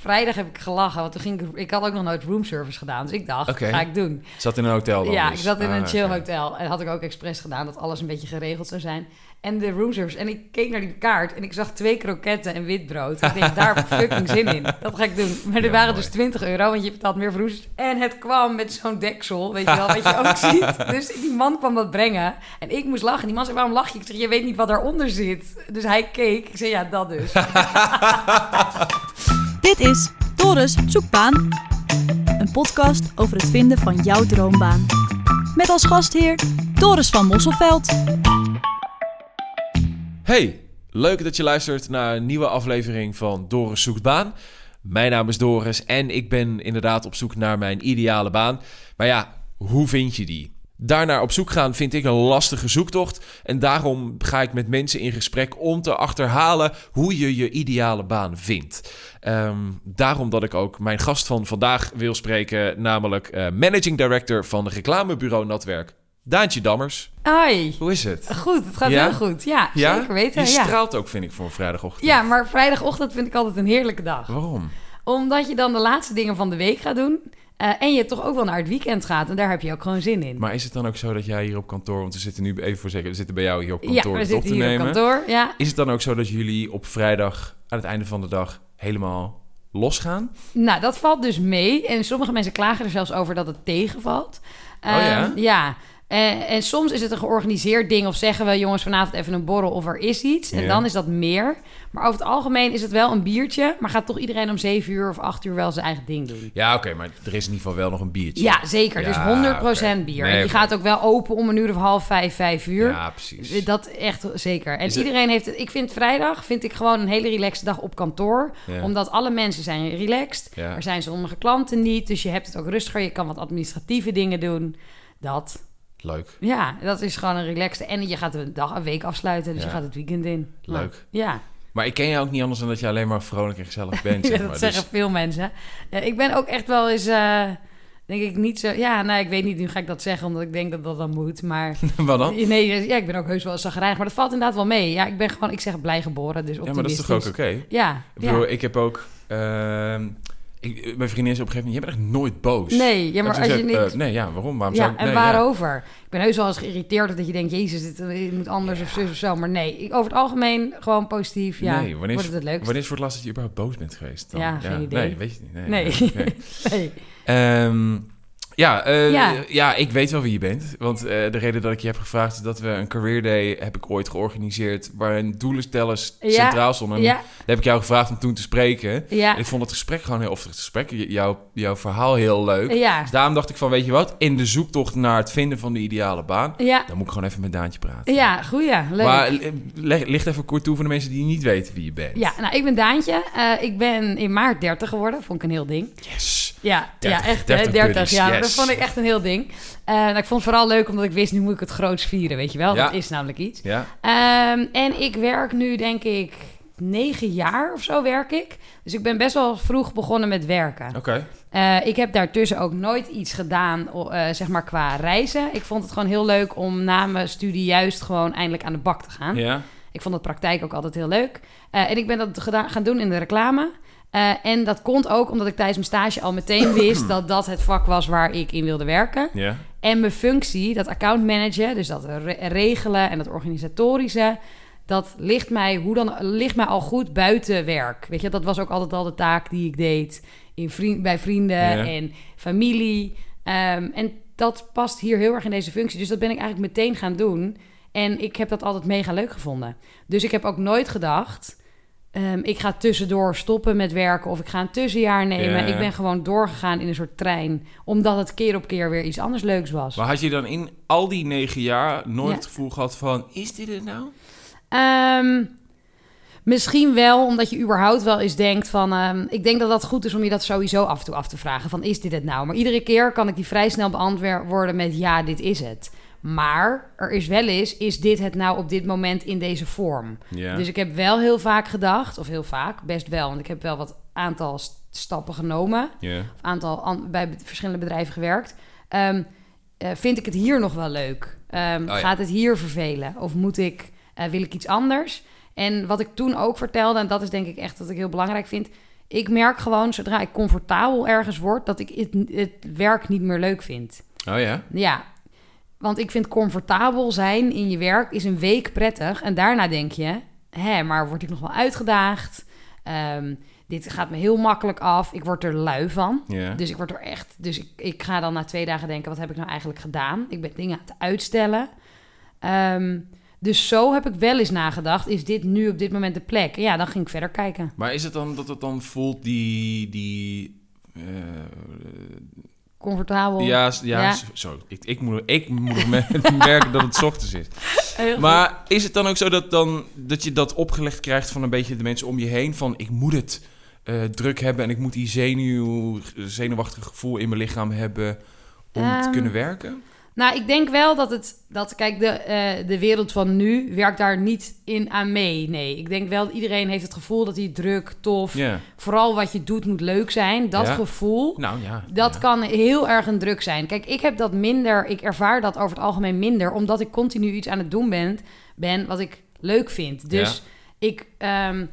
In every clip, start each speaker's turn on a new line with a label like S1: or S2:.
S1: vrijdag heb ik gelachen. Want toen ging ik... Ik had ook nog nooit roomservice gedaan. Dus ik dacht,
S2: Oké.
S1: ga ik doen.
S2: Zat in een hotel dan
S1: Ja,
S2: dus?
S1: ik zat in
S2: Ah,
S1: een chill hotel. En had ik ook expres gedaan dat alles een beetje geregeld zou zijn. En de roomservice. En ik keek naar die kaart en ik zag twee kroketten en witbrood. Ik denk, daar heb ik fucking zin in. Dat ga ik doen. Maar er
S2: Ja,
S1: waren
S2: mooi.
S1: dus 20 euro, want je betaalt meer voor roomservice. En het kwam met zo'n deksel, weet je wel, wat je ook ziet. Dus die man kwam dat brengen. En ik moest lachen. Die man zei, waarom lach je? Ik zeg, je weet niet wat daaronder zit. Dus hij keek. Ik zei, ja, dat dus.
S3: Dit is Doris Zoekbaan. Een podcast over het vinden van jouw droombaan. Met als gastheer Doris van Mosselveld.
S2: Hey, leuk dat je luistert naar een nieuwe aflevering van Doris Zoekt Baan. Mijn naam is Doris en ik ben inderdaad op zoek naar mijn ideale baan. Maar ja, hoe vind je die? Daarnaar op zoek gaan vind ik een lastige zoektocht. En daarom ga ik met mensen in gesprek om te achterhalen hoe je je ideale baan vindt. Ehm, daarom dat ik ook mijn gast van vandaag wil spreken, namelijk eh, Managing Director van reclamebureau Natwerk, Daantje Dammers.
S1: Hoi.
S2: Hoe is het?
S1: Goed, het gaat
S2: Ja?
S1: heel goed. Ja,
S2: Ja?
S1: zeker weten.
S2: Je
S1: ja.
S2: straalt ook, vind ik, voor een vrijdagochtend.
S1: ja, maar vrijdagochtend vind ik altijd een heerlijke dag.
S2: Waarom?
S1: Omdat je dan de laatste dingen van de week gaat doen. Eh, en je toch ook wel naar het weekend gaat. En daar heb je ook gewoon zin in.
S2: Maar is het dan ook zo dat jij hier op kantoor... Want we zitten nu even voor zeker, we zitten bij jou hier op kantoor
S1: ja, we zitten
S2: te
S1: hier
S2: nemen.
S1: op kantoor. Ja.
S2: Is het dan ook zo dat jullie op vrijdag aan het einde van de dag helemaal losgaan?
S1: Nou, dat valt dus mee. En sommige mensen klagen er zelfs over dat het tegenvalt.
S2: Oh ja?
S1: Ehm, ja. En, en soms is het een georganiseerd ding. Of zeggen we, jongens, vanavond even een borrel of er is iets. En
S2: Ja.
S1: dan is dat meer. Maar over het algemeen is het wel een biertje. Maar gaat toch iedereen om zeven uur of acht uur wel zijn eigen ding doen.
S2: Ja, oké, maar er is in ieder geval wel nog een biertje.
S1: Ja, zeker.
S2: Ja,
S1: dus 100%
S2: oké.
S1: bier.
S2: Nee,
S1: en die gaat ook wel open om een uur of half vijf, vijf uur.
S2: Ja, precies.
S1: Dat echt zeker. En
S2: Is het-
S1: iedereen heeft het. Ik vind vrijdag vind ik gewoon een hele relaxte dag op kantoor.
S2: Ja.
S1: Omdat alle mensen zijn relaxed. Er zijn sommige klanten niet. Dus je hebt het ook rustiger. Je kan wat administratieve dingen doen. Dat.
S2: Leuk.
S1: Ja, dat is gewoon een relaxte. En je gaat een dag, een week afsluiten. Dus
S2: Ja.
S1: je gaat het weekend in.
S2: Leuk.
S1: ja,
S2: Maar ik ken je ook niet anders dan dat je alleen maar vrolijk en gezellig bent. Zeg
S1: dat
S2: maar.
S1: zeggen
S2: Dus-
S1: veel mensen. Ja, ik ben ook echt wel eens... eh, denk ik niet zo... Ja, nou, ik weet niet. Nu ga ik dat zeggen omdat ik denk dat dat dan moet. Maar
S2: Wat dan?
S1: Nee, ja, ik ben ook heus wel zagrijnig, maar dat valt inderdaad wel mee. Ja, ik ben gewoon, ik zeg blij geboren, dus
S2: Ja, maar dat is toch ook oké?
S1: Ja,
S2: Ik bedoel,
S1: ja.
S2: ik heb ook... ehm, ik, mijn vriendin is op een gegeven moment... Je bent echt nooit boos.
S1: Nee, ja, maar
S2: En
S1: als je
S2: zei ik,
S1: niet...
S2: eh, nee, ja, waarom? Waarom
S1: ja,
S2: zou ik...
S1: en
S2: nee, ja.
S1: waarover? Ik ben heus wel eens geïrriteerd dat je denkt, jezus, dit eh, moet anders of zo. Maar nee, ik, over het algemeen gewoon positief, ja,
S2: nee, wanneer is,
S1: wordt het het leukst.
S2: wanneer is voor het laatst dat je überhaupt boos bent geweest? Dan?
S1: Ja, geen idee.
S2: Nee, weet je niet. Nee.
S1: Nee.
S2: Ehm, ja, eh,
S1: Ja.
S2: ja. ik weet wel wie je bent. Want eh, de reden dat ik je heb gevraagd is dat we een career day heb ik ooit georganiseerd. Waarin doelenstellers
S1: Ja.
S2: centraal stonden. En
S1: Ja,
S2: Daar heb ik jou gevraagd om toen te spreken.
S1: ja,
S2: En ik vond het gesprek gewoon heel, of het gesprek, j- jouw, verhaal heel leuk.
S1: ja,
S2: Dus daarom dacht ik van, weet je wat? In de zoektocht naar het vinden van de ideale baan.
S1: ja,
S2: Dan moet ik gewoon even met Daantje praten.
S1: ja, goeie, leuk.
S2: Maar eh, leg, licht even kort toe voor de mensen die niet weten wie je bent.
S1: ja, nou, ik ben Daantje. Ik ben in maart 30 geworden, vond ik een heel ding.
S2: Yes.
S1: Ja,
S2: 30,
S1: ja echt
S2: 30
S1: 30, 30
S2: buddies,
S1: jaar.
S2: Yes.
S1: Dat vond ik echt een heel ding. Eh, nou, ik vond het vooral leuk omdat ik wist, nu moet ik het groots vieren, weet je wel.
S2: Ja.
S1: Dat is namelijk iets.
S2: Ja?
S1: Ehm, en ik werk nu, denk ik, negen jaar of zo werk ik. Dus ik ben best wel vroeg begonnen met werken.
S2: Oké.
S1: Eh, ik heb daartussen ook nooit iets gedaan, eh, zeg maar, qua reizen. Ik vond het gewoon heel leuk om na mijn studie juist gewoon eindelijk aan de bak te gaan.
S2: Ja?
S1: Ik vond de praktijk ook altijd heel leuk. En ik ben dat gedaan, gaan doen in de reclame. Eh, en dat komt ook omdat ik tijdens mijn stage al meteen wist dat dat het vak was waar ik in wilde werken.
S2: Ja?
S1: En mijn functie, dat account managen, dus dat re- regelen en dat organisatorische, dat ligt mij, hoe dan, ligt mij al goed buiten werk. Weet je, dat was ook altijd al de taak die ik deed in vriend, bij vrienden en familie. Ehm, en dat past hier heel erg in deze functie. Dus dat ben ik eigenlijk meteen gaan doen. En ik heb dat altijd mega leuk gevonden. Dus ik heb ook nooit gedacht. Ehm, ik ga tussendoor stoppen met werken of ik ga een tussenjaar nemen.
S2: Ja.
S1: Ik ben gewoon doorgegaan in een soort trein, omdat het keer op keer weer iets anders leuks was.
S2: Maar had je dan in al die negen jaar nooit
S1: Ja.
S2: het gevoel gehad van... Is dit het nou?
S1: Ehm, misschien wel, omdat je überhaupt wel eens denkt van... ehm, ik denk dat dat goed is om je dat sowieso af en toe af te vragen. Van, is dit het nou? Maar iedere keer kan ik die vrij snel beantwoorden met... ja, dit is het. Maar er is wel eens, is dit het nou op dit moment in deze vorm?
S2: Ja.
S1: Dus ik heb wel heel vaak gedacht, of heel vaak, best wel... want ik heb wel wat aantal st- stappen genomen...
S2: ja.
S1: of aantal an- bij verschillende bedrijven gewerkt. Ehm, eh, vind ik het hier nog wel leuk? Ehm,
S2: Oh ja.
S1: Gaat het hier vervelen? Of moet ik, eh, wil ik iets anders? En wat ik toen ook vertelde, en dat is denk ik echt wat ik heel belangrijk vind. Ik merk gewoon, zodra ik comfortabel ergens word, dat ik het, het werk niet meer leuk vind.
S2: Oh ja?
S1: Ja, want ik vind comfortabel zijn in je werk is een week prettig. En daarna denk je, hè, maar word ik nog wel uitgedaagd? Ehm, dit gaat me heel makkelijk af. Ik word er lui van. Dus ik word er echt. Dus ik, ik ga dan na twee dagen denken: wat heb ik nou eigenlijk gedaan? Ik ben dingen aan het uitstellen. Ehm, dus zo heb ik wel eens nagedacht: is dit nu op dit moment de plek? En ja, dan ging ik verder kijken.
S2: Maar is het dan dat het dan voelt die... die eh,
S1: Comfortabel.
S2: ja, ja,
S1: Ja.
S2: s- Zo, ik, ik moet, ik moet me- merken dat het ochtends is. Maar is het dan ook zo dat, dan, dat je dat opgelegd krijgt van een beetje de mensen om je heen? Van ik moet het eh, druk hebben en ik moet die zenuw, zenuwachtige gevoel in mijn lichaam hebben om te
S1: Ehm,
S2: kunnen werken?
S1: Nou, ik denk wel dat het. Dat, kijk, de, eh, de wereld van nu werkt daar niet in aan mee. Nee, ik denk wel dat iedereen heeft het gevoel dat hij druk, tof. Vooral wat je doet moet leuk zijn. Dat
S2: Ja.
S1: gevoel.
S2: Nou ja.
S1: Dat
S2: ja.
S1: kan heel erg een druk zijn. Kijk, ik heb dat minder. Ik ervaar dat over het algemeen minder, omdat ik continu iets aan het doen ben, ben wat ik leuk vind. Dus ik, ehm,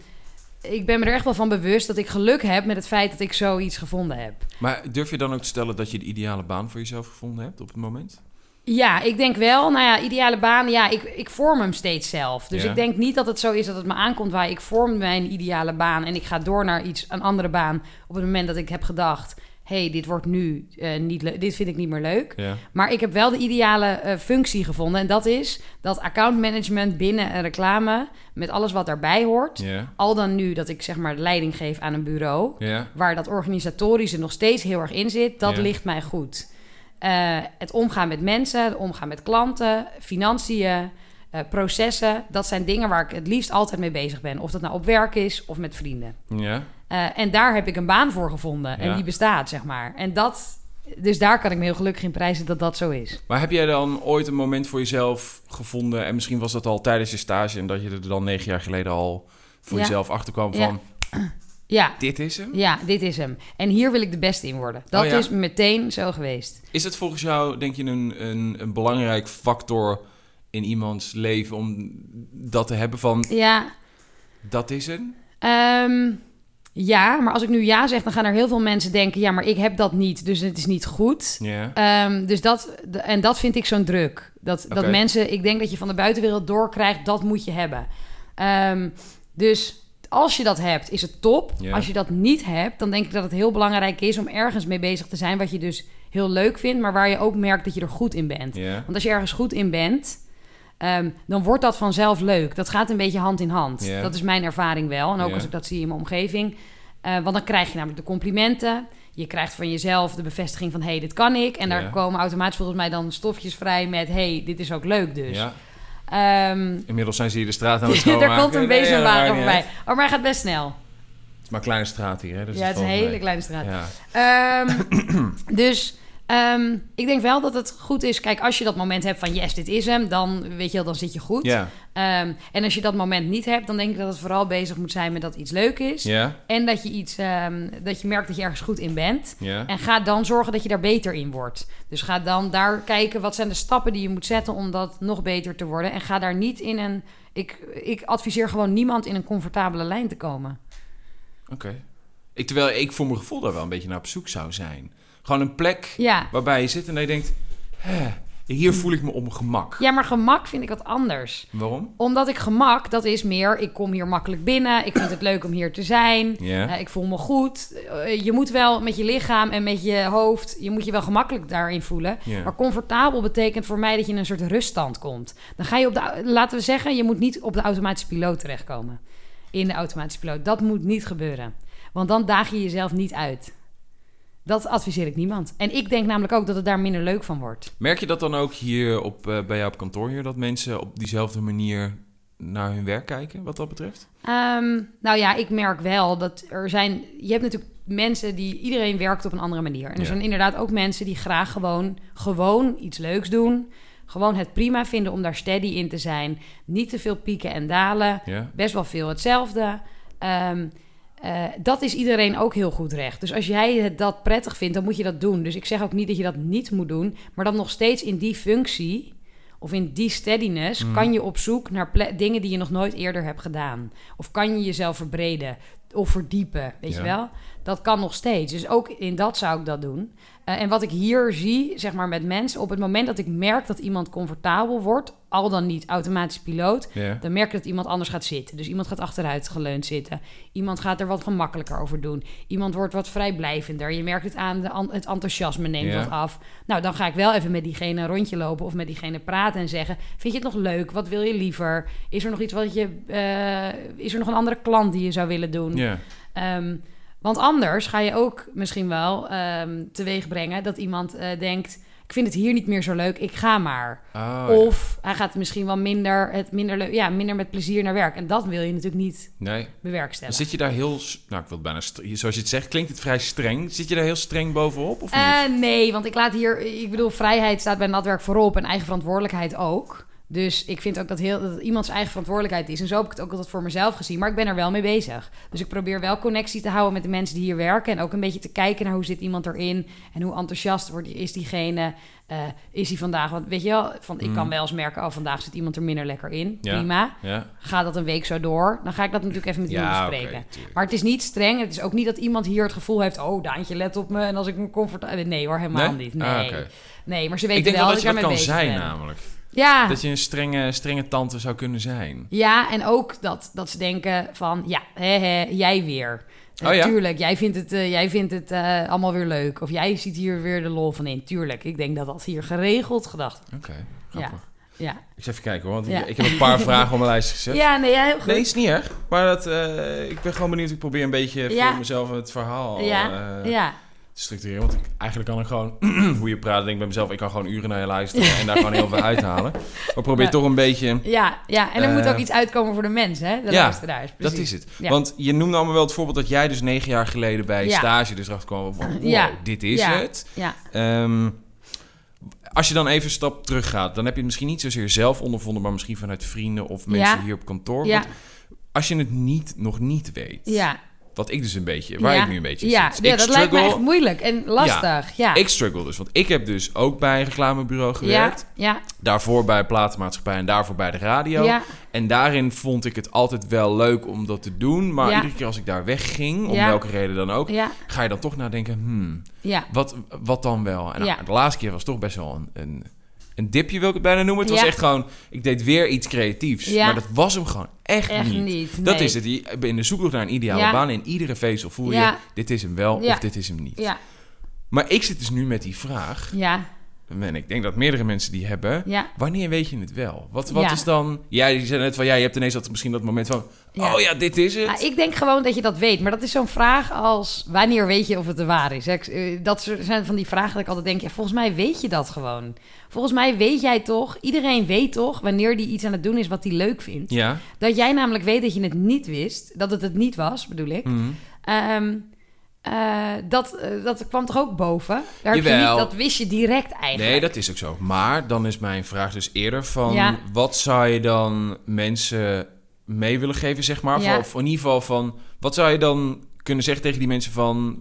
S1: ik ben me er echt wel van bewust dat ik geluk heb met het feit dat ik zoiets gevonden heb.
S2: Maar durf je dan ook te stellen dat je de ideale baan voor jezelf gevonden hebt op het moment?
S1: Ja, ik denk wel. Nou ja, ideale baan. Ja, ik, ik vorm hem steeds zelf. Dus
S2: Ja.
S1: ik denk niet dat het zo is dat het me aankomt waar ik vorm mijn ideale baan en ik ga door naar iets, een andere baan op het moment dat ik heb gedacht, hey, dit wordt nu eh, niet leuk, dit vind ik niet meer leuk.
S2: Ja.
S1: Maar ik heb wel de ideale eh, functie gevonden. En dat is dat accountmanagement binnen een reclame, met alles wat daarbij hoort.
S2: Ja.
S1: Al dan nu dat ik zeg maar leiding geef aan een bureau,
S2: Ja.
S1: waar dat organisatorische nog steeds heel erg in zit, dat ligt mij goed. Eh, het omgaan met mensen, het omgaan met klanten, financiën, eh, processen, dat zijn dingen waar ik het liefst altijd mee bezig ben. Of dat nou op werk is of met vrienden.
S2: Ja.
S1: Eh, en daar heb ik een baan voor gevonden. En die bestaat, zeg maar. En dat, dus daar kan ik me heel gelukkig in prijzen dat dat zo is.
S2: Maar heb jij dan ooit een moment voor jezelf gevonden... en misschien was dat al tijdens je stage... en dat je er dan negen jaar geleden al voor
S1: Ja.
S2: jezelf achterkwam
S1: Ja.
S2: van...
S1: Ja,
S2: dit is hem?
S1: ja, dit is hem. En hier wil ik de beste in worden. Dat
S2: Oh ja?
S1: is meteen zo geweest.
S2: Is het volgens jou, denk je, een, een, een belangrijk factor in iemands leven... om dat te hebben van,
S1: Ja,
S2: dat is hem?
S1: Ehm, ja, maar als ik nu ja zeg, dan gaan er heel veel mensen denken: ja, maar ik heb dat niet, dus het is niet goed.
S2: Ja.
S1: Ehm, dus dat, en dat vind ik zo'n druk. Dat, dat mensen, ik denk dat je van de buitenwereld doorkrijgt, dat moet je hebben. Ehm, dus als je dat hebt, is het top. Als je dat niet hebt, dan denk ik dat het heel belangrijk is om ergens mee bezig te zijn, wat je dus heel leuk vindt, maar waar je ook merkt dat je er goed in bent. Want als je ergens goed in bent, ehm, dan wordt dat vanzelf leuk. Dat gaat een beetje hand in hand. Dat is mijn ervaring wel. En ook als ik dat zie in mijn omgeving. Eh, want dan krijg je namelijk de complimenten. Je krijgt van jezelf de bevestiging van... hé, hey, dit kan ik. En daar komen automatisch volgens mij dan stofjes vrij met... hé, hey, dit is ook leuk dus. Ehm,
S2: Inmiddels zijn ze hier de straat aan het schoonmaken.
S1: er komt een bezemwagen voorbij. Oh, maar hij gaat best snel.
S2: Het is maar een kleine straat hier, hè? Dus
S1: ja, het is een hele kleine straat.
S2: Ja.
S1: Ehm, dus ehm, ik denk wel dat het goed is. Kijk, als je dat moment hebt van yes, dit is hem, dan weet je wel, dan zit je goed.
S2: Ja.
S1: Ehm, en als je dat moment niet hebt, dan denk ik dat het vooral bezig moet zijn met dat iets leuk is.
S2: Ja.
S1: En dat je iets, ehm, dat je merkt dat je ergens goed in bent.
S2: Ja.
S1: En ga dan zorgen dat je daar beter in wordt. Dus ga dan daar kijken wat zijn de stappen die je moet zetten om dat nog beter te worden. En ga daar niet in een. Ik, ik adviseer gewoon niemand in een comfortabele lijn te komen.
S2: Oké. Ik, terwijl ik voor mijn gevoel daar wel een beetje naar op zoek zou zijn. Gewoon een plek
S1: Ja.
S2: waarbij je zit en dat je denkt... Hè, hier voel ik me op mijn gemak.
S1: ja, maar gemak vind ik wat anders.
S2: Waarom?
S1: Omdat ik gemak, dat is meer, ik kom hier makkelijk binnen. Ik vind het leuk om hier te zijn. Eh, ik voel me goed. Eh, je moet wel met je lichaam en met je hoofd, je moet je wel gemakkelijk daarin voelen. Maar comfortabel betekent voor mij dat je in een soort ruststand komt. Dan ga je op de, laten we zeggen, je moet niet op de automatische piloot terechtkomen. In de automatische piloot. Dat moet niet gebeuren. Want dan daag je jezelf niet uit. Dat adviseer ik niemand. En ik denk namelijk ook dat het daar minder leuk van wordt.
S2: Merk je dat dan ook hier op, eh, bij jou op kantoor hier... dat mensen op diezelfde manier naar hun werk kijken, wat dat betreft?
S1: Ehm, nou ja, ik merk wel dat er zijn. Je hebt natuurlijk mensen die. Iedereen werkt op een andere manier. En er
S2: Ja.
S1: zijn inderdaad ook mensen die graag gewoon, gewoon iets leuks doen. Gewoon het prima vinden om daar steady in te zijn. Niet te veel pieken en dalen.
S2: Ja.
S1: Best wel veel hetzelfde. Ehm, eh, dat is iedereen ook heel goed recht. Dus als jij het dat prettig vindt, dan moet je dat doen. Dus ik zeg ook niet dat je dat niet moet doen. Maar dan nog steeds in die functie of in die steadiness
S2: Mm.
S1: kan je op zoek naar dingen die je nog nooit eerder hebt gedaan. Of kan je jezelf verbreden. Of verdiepen, weet
S2: Ja.
S1: je wel. Dat kan nog steeds. Dus ook in dat zou ik dat doen. Eh, en wat ik hier zie, zeg maar met mensen, op het moment dat ik merk dat iemand comfortabel wordt, al dan niet automatisch piloot, dan merk ik dat iemand anders gaat zitten. Dus iemand gaat achteruit geleund zitten. Iemand gaat er wat gemakkelijker over doen. Iemand wordt wat vrijblijvender. Je merkt het aan, de, het enthousiasme neemt
S2: Ja.
S1: wat af. Nou, dan ga ik wel even met diegene een rondje lopen of met diegene praten en zeggen: Vind je het nog leuk? Wat wil je liever? Is er nog iets wat je. eh, is er nog een andere klant die je zou willen doen?
S2: Ja.
S1: Ehm, want anders ga je ook misschien wel ehm teweeg brengen dat iemand eh, denkt: Ik vind het hier niet meer zo leuk, ik ga maar.
S2: Oh, ja.
S1: Of hij gaat misschien wel minder, het minder, leuk, ja, minder met plezier naar werk. En dat wil je natuurlijk niet
S2: Nee.
S1: Bewerkstelligen.
S2: zit je daar heel... Nou, ik wil bijna... Zoals je het zegt, klinkt het vrij streng. Zit je daar heel streng bovenop, of niet?
S1: Eh, nee, want ik laat hier... Ik bedoel, vrijheid staat bij natwerk voorop en eigen verantwoordelijkheid ook. Dus ik vind ook dat, heel, dat het iemands eigen verantwoordelijkheid is. En zo heb ik het ook altijd voor mezelf gezien. Maar ik ben er wel mee bezig. Dus ik probeer wel connectie te houden met de mensen die hier werken. En ook een beetje te kijken naar hoe zit iemand erin. En hoe enthousiast wordt, is diegene. Eh, is hij vandaag... Want weet je wel, van, ik kan
S2: Mm.
S1: wel eens merken... Oh, vandaag zit iemand er minder lekker in.
S2: Ja.
S1: Prima.
S2: Ja,
S1: Gaat dat een week zo door? Dan ga ik dat natuurlijk even met iemand
S2: ja
S1: bespreken. Maar het is niet streng. Het is ook niet dat iemand hier het gevoel heeft... oh, Daantje, let op me. En als ik me comfortabel... Nee hoor, helemaal
S2: Nee?
S1: niet. Nee.
S2: Ah,
S1: nee, maar ze weten wel dat
S2: dat
S1: ik
S2: je dat kan
S1: bezig
S2: zijn,
S1: ben.
S2: namelijk.
S1: Ja.
S2: Dat je een strenge, strenge tante zou kunnen zijn.
S1: ja, en ook dat, dat ze denken van... Ja, hè, hè, jij weer.
S2: Oh ja?
S1: Tuurlijk, jij vindt het, eh, jij vindt het eh, allemaal weer leuk. Of jij ziet hier weer de lol van in. Tuurlijk, ik denk dat dat hier geregeld gedacht wordt.
S2: Oké, grappig.
S1: Ja.
S2: Ik zal even kijken hoor, want
S1: Ja.
S2: ik, heb een paar vragen op mijn lijst gezet.
S1: Ja, nee, ja, heel goed.
S2: Nee, is niet erg. Maar dat, eh, ik ben gewoon benieuwd. Ik probeer een beetje
S1: Ja.
S2: voor mezelf het verhaal
S1: ja, ja.
S2: Structureren. Want ik, eigenlijk kan ik gewoon, hoe je praat, denk ik bij mezelf, ik kan gewoon uren naar je luisteren en daar gewoon heel veel uithalen. Maar probeer
S1: Ja.
S2: toch een beetje...
S1: Ja, ja, en er
S2: Eh,
S1: moet ook iets uitkomen voor de mensen, hè? De
S2: ja,
S1: luisteraars.
S2: Dat
S1: precies.
S2: is het.
S1: Ja.
S2: Want je noemde allemaal wel het voorbeeld dat jij dus negen jaar geleden bij stage dus erachter kwam van, wow,
S1: Ja.
S2: dit is het.
S1: Ja,
S2: Ehm, als je dan even een stap terug gaat, dan heb je het misschien niet zozeer zelf ondervonden, maar misschien vanuit vrienden of mensen hier op kantoor.
S1: ja,
S2: Want als je het niet, nog niet weet,
S1: ja.
S2: Wat ik dus een beetje, waar
S1: ja.
S2: ik nu een beetje
S1: Ja,
S2: zit.
S1: ja
S2: ik
S1: dat lijkt me echt moeilijk en lastig. Ja,
S2: Ik struggle dus, want ik heb dus ook bij een reclamebureau gewerkt.
S1: ja,
S2: Daarvoor bij platenmaatschappij en daarvoor bij de radio.
S1: ja,
S2: En daarin vond ik het altijd wel leuk om dat te doen. Maar iedere keer als ik daar wegging, om
S1: Ja.
S2: welke reden dan ook,
S1: ja,
S2: ga je dan toch nadenken, hmm,
S1: ja.
S2: wat, wat dan wel? En nou,
S1: Ja.
S2: de laatste keer was toch best wel een, een, een dipje, wil ik het bijna noemen. Het was echt gewoon, ik deed weer iets creatiefs.
S1: Ja.
S2: Maar dat was hem gewoon echt,
S1: Echt
S2: niet.
S1: niet.
S2: Dat is het. In de zoektocht naar een ideale
S1: Ja.
S2: baan. In iedere vezel voel je, dit is hem wel of dit is hem niet.
S1: Ja,
S2: Maar ik zit dus nu met die vraag.
S1: ja,
S2: En ik denk dat meerdere mensen die hebben.
S1: ja.
S2: Wanneer weet je het wel? Wat, wat
S1: Ja.
S2: is dan... Ja, je zei net van... Ja, je hebt ineens dat, misschien dat moment van...
S1: Ja.
S2: Oh ja, dit is het.
S1: Nou, ik denk gewoon dat je dat weet. Maar dat is zo'n vraag als... Wanneer weet je of het de waar is? eh, Dat zijn van die vragen dat ik altijd denk... Ja, volgens mij weet je dat gewoon. Volgens mij weet jij toch... Iedereen weet toch... wanneer die iets aan het doen is wat hij leuk vindt. Dat jij namelijk weet dat je het niet wist. Dat het het niet was, bedoel ik. Ehm, eh, dat, eh, dat kwam toch ook boven? Daar heb je niet, dat wist je direct eigenlijk.
S2: Nee, dat is ook zo. Maar dan is mijn vraag dus eerder van...
S1: Ja.
S2: Wat zou je dan mensen mee willen geven, zeg maar?
S1: Ja.
S2: Of in ieder geval van... Wat zou je dan kunnen zeggen tegen die mensen van...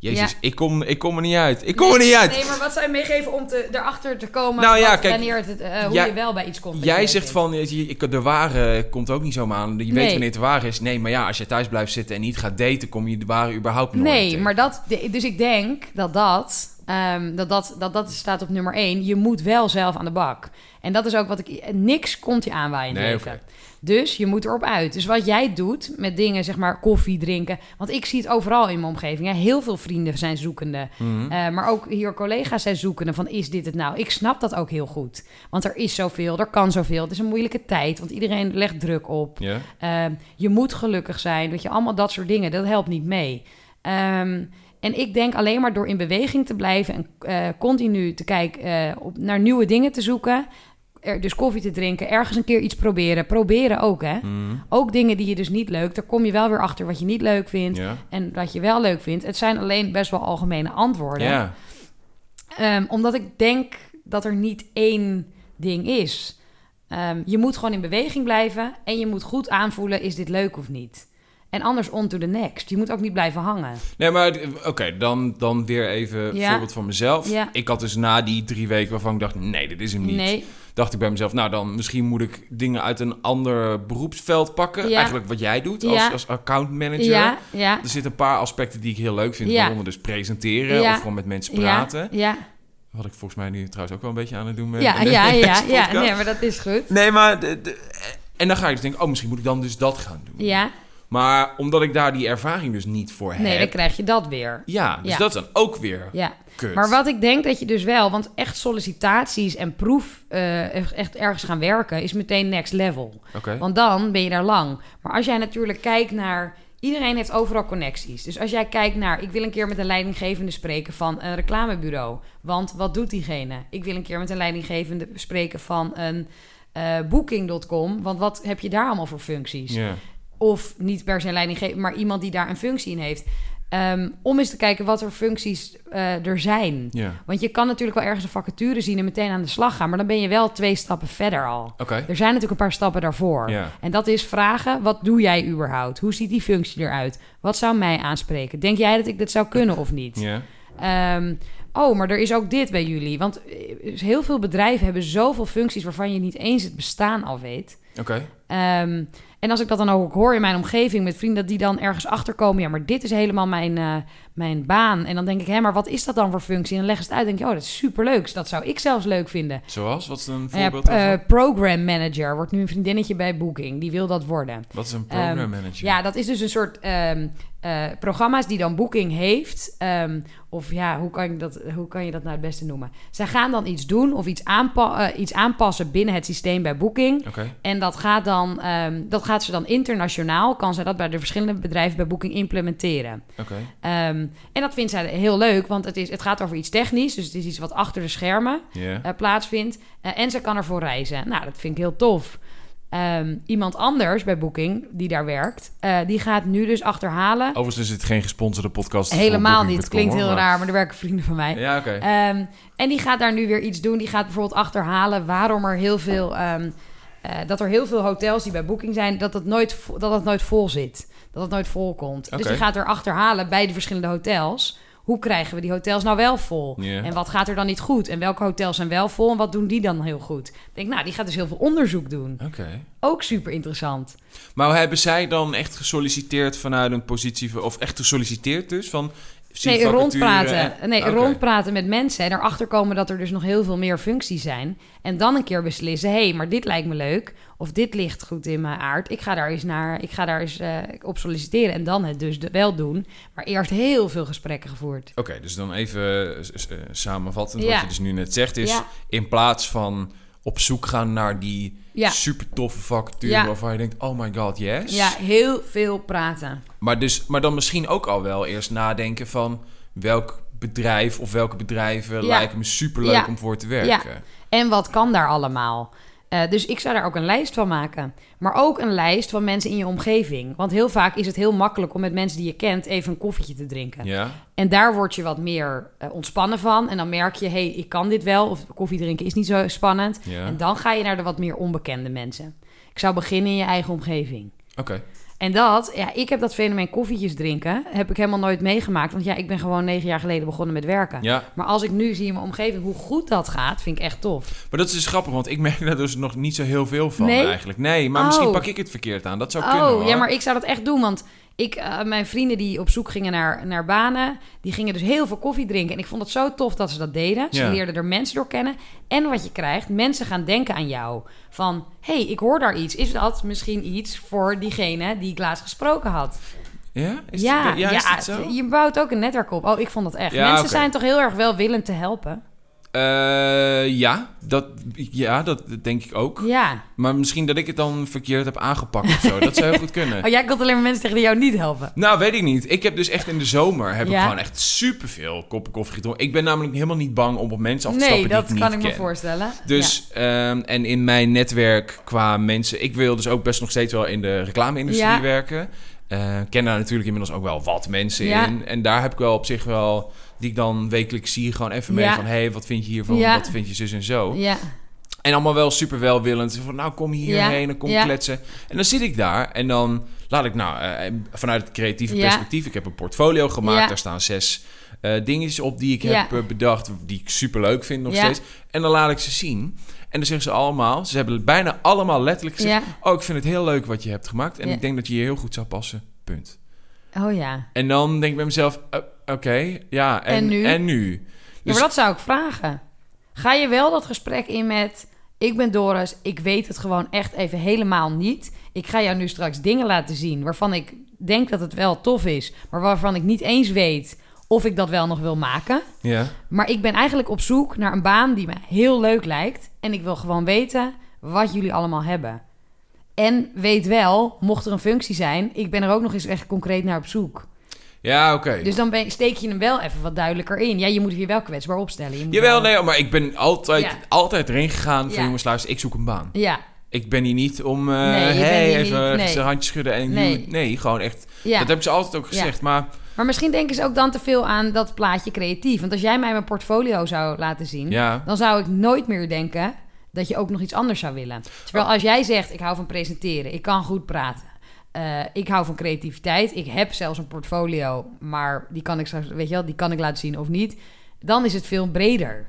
S2: Jezus,
S1: Ja.
S2: ik, kom, ik kom er niet uit. Ik kom er niet uit.
S1: Nee, maar wat zou je meegeven om te, erachter te komen...
S2: Nou ja,
S1: wat-
S2: kijk,
S1: wanneer het, eh, hoe je wel bij iets komt?
S2: Jij zegt
S1: vindt?
S2: van, ik- de ware komt ook niet zomaar aan. Je weet
S1: Nee.
S2: wanneer het de ware is. Nee, maar ja, als je thuis blijft zitten en niet gaat daten... kom je de ware überhaupt nooit
S1: Nee, maar dat... Dus ik denk dat dat, ehm, dat, dat, dat... dat staat op nummer één. Je moet wel zelf aan de bak. En dat is ook wat ik... Niks komt je
S2: Nee,
S1: leven.
S2: oké.
S1: Dus je moet erop uit. Dus wat jij doet met dingen, zeg maar koffie drinken. Want ik zie het overal in mijn omgeving. Hè. Heel veel vrienden zijn zoekende. Eh, maar ook hier collega's zijn zoekende van is dit het nou? Ik snap dat ook heel goed. Want er is zoveel, er kan zoveel. Het is een moeilijke tijd, want iedereen legt druk op. Ehm, je moet gelukkig zijn. Weet je, allemaal dat soort dingen. Dat helpt niet mee. Ehm, en ik denk alleen maar door in beweging te blijven en eh, continu te kijken eh, op, naar nieuwe dingen te zoeken. Er, dus koffie te drinken, ergens een keer iets proberen. Proberen ook, hè?
S2: Mhm.
S1: Ook dingen die je dus niet leuk. Daar kom je wel weer achter wat je niet leuk vindt
S2: Ja.
S1: en wat je wel leuk vindt. Het zijn alleen best wel algemene antwoorden.
S2: Ja.
S1: Ehm, omdat ik denk dat er niet één ding is. Ehm, je moet gewoon in beweging blijven en je moet goed aanvoelen: is dit leuk of niet? En anders on to the next. Je moet ook niet blijven hangen.
S2: Nee, maar oké, dan, dan weer even een
S1: Ja.
S2: voorbeeld van mezelf.
S1: Ja.
S2: Ik had dus na die drie weken waarvan ik dacht, nee, dit is hem niet.
S1: Nee,
S2: Dacht ik bij mezelf, nou dan misschien moet ik dingen uit een ander beroepsveld pakken.
S1: Ja.
S2: Eigenlijk wat jij doet als, als account manager.
S1: ja, ja,
S2: Er zitten een paar aspecten die ik heel leuk vind.
S1: Ja.
S2: Waaronder dus presenteren of gewoon met mensen praten.
S1: ja, ja,
S2: Wat ik volgens mij nu trouwens ook wel een beetje aan het doen ben.
S1: ja, ja, ja, ja, nee, maar dat is goed.
S2: Nee, maar... De, de- en dan ga ik dus denken, oh, misschien moet ik dan dus dat gaan doen.
S1: Ja,
S2: Maar omdat ik daar die ervaring dus niet voor
S1: nee, dan
S2: heb...
S1: krijg je dat weer.
S2: Ja, dus
S1: Ja.
S2: dat is dan ook weer
S1: Ja,
S2: kut.
S1: maar wat ik denk dat je dus wel, want echt sollicitaties en proef eh, echt ergens gaan werken is meteen next level. Want dan ben je daar lang. Maar als jij natuurlijk kijkt naar. Iedereen heeft overal connecties. Dus als jij kijkt naar. Ik wil een keer met een leidinggevende spreken van een reclamebureau. Want wat doet diegene? Ik wil een keer met een leidinggevende spreken van een eh, Booking.com. Want wat heb je daar allemaal voor functies?
S2: Ja.
S1: Of niet per se een leidinggevende, maar iemand die daar een functie in heeft. Ehm, om eens te kijken wat er functies eh, er zijn. Want je kan natuurlijk wel ergens een vacature zien en meteen aan de slag gaan. Maar dan ben je wel twee stappen verder al.
S2: Oké.
S1: Er zijn natuurlijk een paar stappen daarvoor.
S2: Ja.
S1: En dat is vragen, wat doe jij überhaupt? Hoe ziet die functie eruit? Wat zou mij aanspreken? Denk jij dat ik dit zou kunnen of niet?
S2: Ja.
S1: Ehm, oh, maar er is ook dit bij jullie. Want eh, heel veel bedrijven hebben zoveel functies... waarvan je niet eens het bestaan al weet.
S2: Oké.
S1: Ehm, en als ik dat dan ook hoor in mijn omgeving met vrienden... die dan ergens achterkomen... ja, maar dit is helemaal mijn, eh, mijn baan. En dan denk ik, hé, maar wat is dat dan voor functie? En dan leggen ze het uit en denk je, oh, dat is superleuk. Dat zou ik zelfs leuk vinden.
S2: Zoals? Wat is een
S1: ja,
S2: voorbeeld
S1: eh,
S2: daarvan?
S1: program manager wordt nu een vriendinnetje bij Booking. Die wil dat worden.
S2: Wat is een program
S1: ehm,
S2: manager?
S1: Ja, dat is dus een soort ehm, eh, programma's die dan Booking heeft. Ehm, of ja, hoe kan, je dat, hoe kan je dat nou het beste noemen? Zij gaan dan iets doen of iets, aanpa eh, iets aanpassen binnen het systeem bij Booking. En dat gaat, dan, dat gaat ze dan internationaal, kan zij dat bij de verschillende bedrijven bij Booking implementeren.
S2: Oké.
S1: En dat vindt zij heel leuk, want het, is, het gaat over iets technisch. Dus het is iets wat achter de schermen eh, plaatsvindt. Eh, en ze kan ervoor reizen. Nou, dat vind ik heel tof. Ehm, iemand anders bij Booking, die daar werkt, eh, die gaat nu dus achterhalen.
S2: Overigens is het geen gesponsorde podcast.
S1: Helemaal niet.
S2: Booking.com,
S1: Klinkt heel
S2: maar-
S1: raar, maar er werken vrienden van mij.
S2: Ja, oké.
S1: Ehm, en die gaat daar nu weer iets doen. Die gaat bijvoorbeeld achterhalen waarom er heel veel. ehm, dat er heel veel hotels die bij Booking zijn, dat het nooit, dat het nooit vol zit. Dat het nooit vol komt. Dus die gaat er achterhalen bij de verschillende hotels. Hoe krijgen we die hotels nou wel vol? En wat gaat er dan niet goed? En welke hotels zijn wel vol en wat doen die dan heel goed? Ik denk, nou, die gaat dus heel veel onderzoek doen. Ook super interessant.
S2: Maar hebben zij dan echt gesolliciteerd vanuit een positie... Of echt gesolliciteerd dus? Van,
S1: Nee, rondpraten.
S2: en-
S1: Nee, rondpraten met mensen en erachter komen dat er dus nog heel veel meer functies zijn. En dan een keer beslissen: hé, hey, maar dit lijkt me leuk. Of dit ligt goed in mijn aard. Ik ga daar eens, naar, ik ga daar eens eh, op solliciteren. En dan het dus wel doen. Maar eerst heel veel gesprekken gevoerd.
S2: Oké, dus dan even eh, samenvattend.
S1: Ja.
S2: Wat je dus nu net zegt is...
S1: Ja.
S2: In plaats van op zoek gaan naar die
S1: Ja.
S2: super toffe vacature...
S1: Ja.
S2: waarvan je denkt, oh my god, yes.
S1: Ja, heel veel praten.
S2: Maar, dus, maar dan misschien ook al wel eerst nadenken van... welk bedrijf of welke bedrijven
S1: Ja.
S2: lijken me super leuk om voor te werken.
S1: En wat kan daar allemaal? Eh, dus ik zou daar ook een lijst van maken. Maar ook een lijst van mensen in je omgeving. Want heel vaak is het heel makkelijk om met mensen die je kent even een koffietje te drinken.
S2: Ja?
S1: En daar word je wat meer eh, ontspannen van. En dan merk je, hé, hey, ik kan dit wel. Of koffie drinken is niet zo spannend.
S2: Ja.
S1: En dan ga je naar de wat meer onbekende mensen. Ik zou beginnen in je eigen omgeving.
S2: Oké.
S1: En dat, ja, ik heb dat fenomeen koffietjes drinken, heb ik helemaal nooit meegemaakt. Want ja, ik ben gewoon negen jaar geleden begonnen met werken.
S2: Ja,
S1: Maar als ik nu zie in mijn omgeving hoe goed dat gaat, vind ik echt tof.
S2: maar dat is dus grappig, want ik merk daar dus nog niet zo heel veel van
S1: Nee?
S2: eigenlijk. Nee, maar
S1: Oh.
S2: misschien pak ik het verkeerd aan. Dat zou kunnen
S1: Oh, ja, maar ik zou dat echt doen. Want ik, eh, mijn vrienden die op zoek gingen naar, naar banen, die gingen dus heel veel koffie drinken. En ik vond het zo tof dat ze dat deden. Ze
S2: Ja.
S1: leerden er mensen door kennen. En wat je krijgt, mensen gaan denken aan jou. Van, hé, hey, ik hoor daar iets. Is dat misschien iets voor diegene die ik laatst gesproken had?
S2: Ja? Is
S1: ja,
S2: is zo?
S1: je bouwt ook een netwerk op. Oh, ik vond dat echt. Mensen zijn toch heel erg welwillend te helpen?
S2: Eh, ja, dat, ja, dat denk ik ook.
S1: Ja.
S2: Maar misschien dat ik het dan verkeerd heb aangepakt of zo. Dat zou heel goed kunnen.
S1: Oh, jij komt alleen maar mensen tegen die jou niet helpen.
S2: Nou, weet ik niet. Ik heb dus echt in de zomer heb ik gewoon echt superveel koppen koffie gedronken. Ik ben namelijk helemaal niet bang om op mensen af te
S1: Nee,
S2: stappen
S1: dat
S2: die ik
S1: kan
S2: niet
S1: ik me
S2: ken.
S1: voorstellen.
S2: Dus, ehm, en in mijn netwerk qua mensen... Ik wil dus ook best nog steeds wel in de reclame-industrie
S1: Ja.
S2: werken. Eh, ken daar natuurlijk inmiddels ook wel wat mensen in. En daar heb ik wel op zich wel... Die ik dan wekelijks zie, gewoon even mee
S1: Ja.
S2: van... Hé, hey, wat vind je hiervan?
S1: Ja.
S2: Wat vind je zus en zo?
S1: Ja.
S2: En allemaal wel super welwillend. Van, nou, kom hierheen, dan kom kletsen. En dan zit ik daar en dan laat ik, nou, eh, vanuit het creatieve perspectief... Ik heb een portfolio gemaakt, daar staan zes eh dingetjes op die ik heb eh, bedacht... die ik super leuk vind nog steeds. En dan laat ik ze zien. En dan zeggen ze allemaal... Ze hebben bijna allemaal letterlijk gezegd... Oh, ik vind het heel leuk wat je hebt gemaakt. En ik denk dat je hier heel goed zou passen. Punt.
S1: Oh ja.
S2: En dan denk ik bij mezelf... eh, Oké, ja, en,
S1: En nu?
S2: En nu?
S1: Ja,
S2: Dus-
S1: maar dat zou ik vragen. Ga je wel dat gesprek in met... Ik ben Doris, ik weet het gewoon echt even helemaal niet. Ik ga jou nu straks dingen laten zien waarvan ik denk dat het wel tof is... maar waarvan ik niet eens weet of ik dat wel nog wil maken.
S2: Ja.
S1: Maar ik ben eigenlijk op zoek naar een baan die me heel leuk lijkt... en ik wil gewoon weten wat jullie allemaal hebben. En weet wel, mocht er een functie zijn... ik ben er ook nog eens echt concreet naar op zoek.
S2: Ja, oké.
S1: Dus dan ben, steek je hem wel even wat duidelijker in. Ja, je moet je wel kwetsbaar opstellen. Je moet
S2: Jawel,
S1: wel-
S2: nee, maar ik ben altijd,
S1: Ja.
S2: altijd erin gegaan van jongens, luister, ik zoek een baan.
S1: Ja,
S2: Ik ben hier niet om, eh
S1: Nee,
S2: hey, even
S1: niet- nee.
S2: zijn handje schudden en
S1: Nee.
S2: nee. gewoon echt.
S1: ja.
S2: Dat heb ik ze altijd ook gezegd, maar
S1: Maar misschien denken ze ook dan te veel aan dat plaatje creatief. Want als jij mij mijn portfolio zou laten zien...
S2: ja.
S1: dan zou ik nooit meer denken dat je ook nog iets anders zou willen. Terwijl
S2: Oh.
S1: als jij zegt, ik hou van presenteren, ik kan goed praten... eh, ik hou van creativiteit. Ik heb zelfs een portfolio, maar die kan ik straks, weet je wel, die kan ik laten zien of niet. Dan is het veel breder.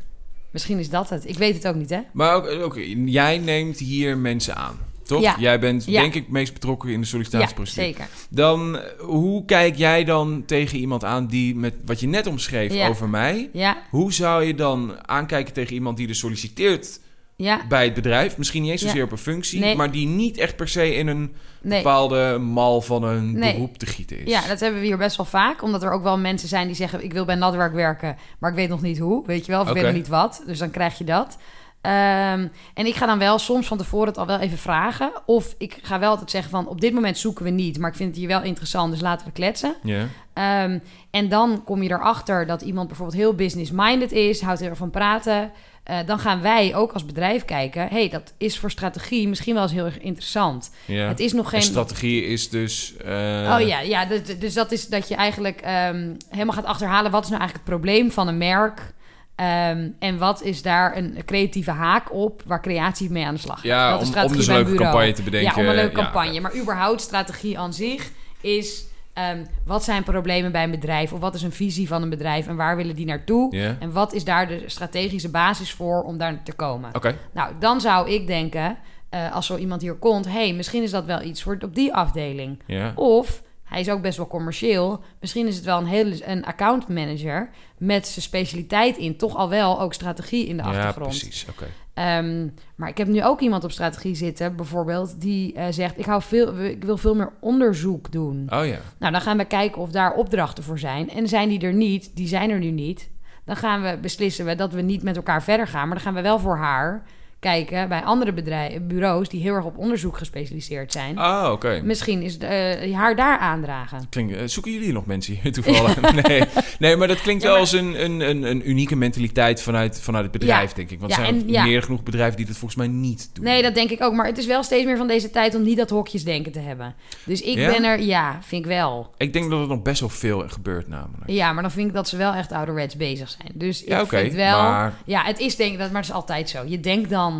S1: Misschien is dat het. Ik weet het ook niet, hè?
S2: Maar ook, ook, jij neemt hier mensen aan, toch?
S1: Ja.
S2: Jij bent
S1: Ja.
S2: denk ik het meest betrokken in de
S1: Ja,
S2: sollicitatieprocedure.
S1: zeker.
S2: Dan, eh, hoe kijk jij dan tegen iemand aan die met wat je net omschreef over mij? Hoe zou je dan aankijken tegen iemand die dus solliciteert
S1: ja,
S2: bij het bedrijf? Misschien niet eens
S1: Ja.
S2: zozeer op een functie,
S1: Nee.
S2: maar die niet echt per se in een
S1: nee.
S2: bepaalde mal van een
S1: Nee.
S2: beroep te gieten is.
S1: Ja, dat hebben we hier best wel vaak. Omdat er ook wel mensen zijn die zeggen... ik wil bij natwerk werken, maar ik weet nog niet hoe. Weet je wel, of ik
S2: Oké.
S1: weet nog niet wat. Dus dan krijg je dat. Ehm, en ik ga dan wel soms van tevoren het al wel even vragen. Of ik ga wel altijd zeggen van... op dit moment zoeken we niet, maar ik vind het hier wel interessant... dus laten we kletsen.
S2: Ja.
S1: Ehm, en dan kom je erachter dat iemand bijvoorbeeld heel business-minded is... houdt heel erg van praten... Eh, dan gaan wij ook als bedrijf kijken... hey, dat is voor strategie misschien wel eens heel erg interessant.
S2: ja.
S1: Het is nog
S2: En
S1: geen...
S2: strategie is dus... eh,
S1: Oh ja, ja dus, dus dat is dat je eigenlijk ehm, helemaal gaat achterhalen... wat is nou eigenlijk het probleem van een merk... Ehm, en wat is daar een creatieve haak op waar creatie mee aan de slag gaat?
S2: Ja,
S1: dat is
S2: om, dus een leuke
S1: bureau.
S2: campagne te bedenken.
S1: Ja, om een leuke
S2: Ja,
S1: campagne.
S2: oké.
S1: Maar überhaupt strategie aan zich is... ehm, wat zijn problemen bij een bedrijf? Of wat is een visie van een bedrijf? En waar willen die naartoe? En wat is daar de strategische basis voor om daar te komen? Nou, dan zou ik denken, eh, als zo iemand hier komt... hey, misschien is dat wel iets voor op die afdeling. Of hij is ook best wel commercieel. Misschien is het wel een hele een account manager met zijn specialiteit in toch al wel ook strategie in de
S2: ja,
S1: achtergrond.
S2: precies. Oké.
S1: Ehm, maar ik heb nu ook iemand op strategie zitten, bijvoorbeeld, die eh, zegt: ik, hou veel, ik wil veel meer onderzoek doen.
S2: Oh ja.
S1: Nou, dan gaan we kijken of daar opdrachten voor zijn. En zijn die er niet, die zijn er nu niet. Dan gaan we beslissen we dat we niet met elkaar verder gaan. Maar dan gaan we wel voor haar kijken bij andere bedrijven, bureaus die heel erg op onderzoek gespecialiseerd zijn.
S2: Ah, oké.
S1: Misschien is eh, haar daar aandragen.
S2: Klinkt, eh, zoeken jullie nog mensen hier toevallig? nee. nee, maar dat klinkt
S1: Ja,
S2: wel
S1: maar-
S2: als een, een, een, een unieke mentaliteit vanuit, vanuit het bedrijf,
S1: Ja.
S2: denk ik. Want
S1: Ja,
S2: er zijn
S1: en-
S2: meer genoeg bedrijven die dat volgens mij niet doen.
S1: Nee, dat denk ik ook. Maar het is wel steeds meer van deze tijd om niet dat hokjesdenken te hebben. Dus ik ben er, ja, vind ik wel.
S2: Ik denk dat er nog best wel veel gebeurt namelijk.
S1: Ja, maar dan vind ik dat ze wel echt ouderwets bezig zijn. Dus
S2: Ja,
S1: ik vind wel...
S2: maar-
S1: Ja, het is denk ik, dat, maar het is altijd zo. Je denkt dan,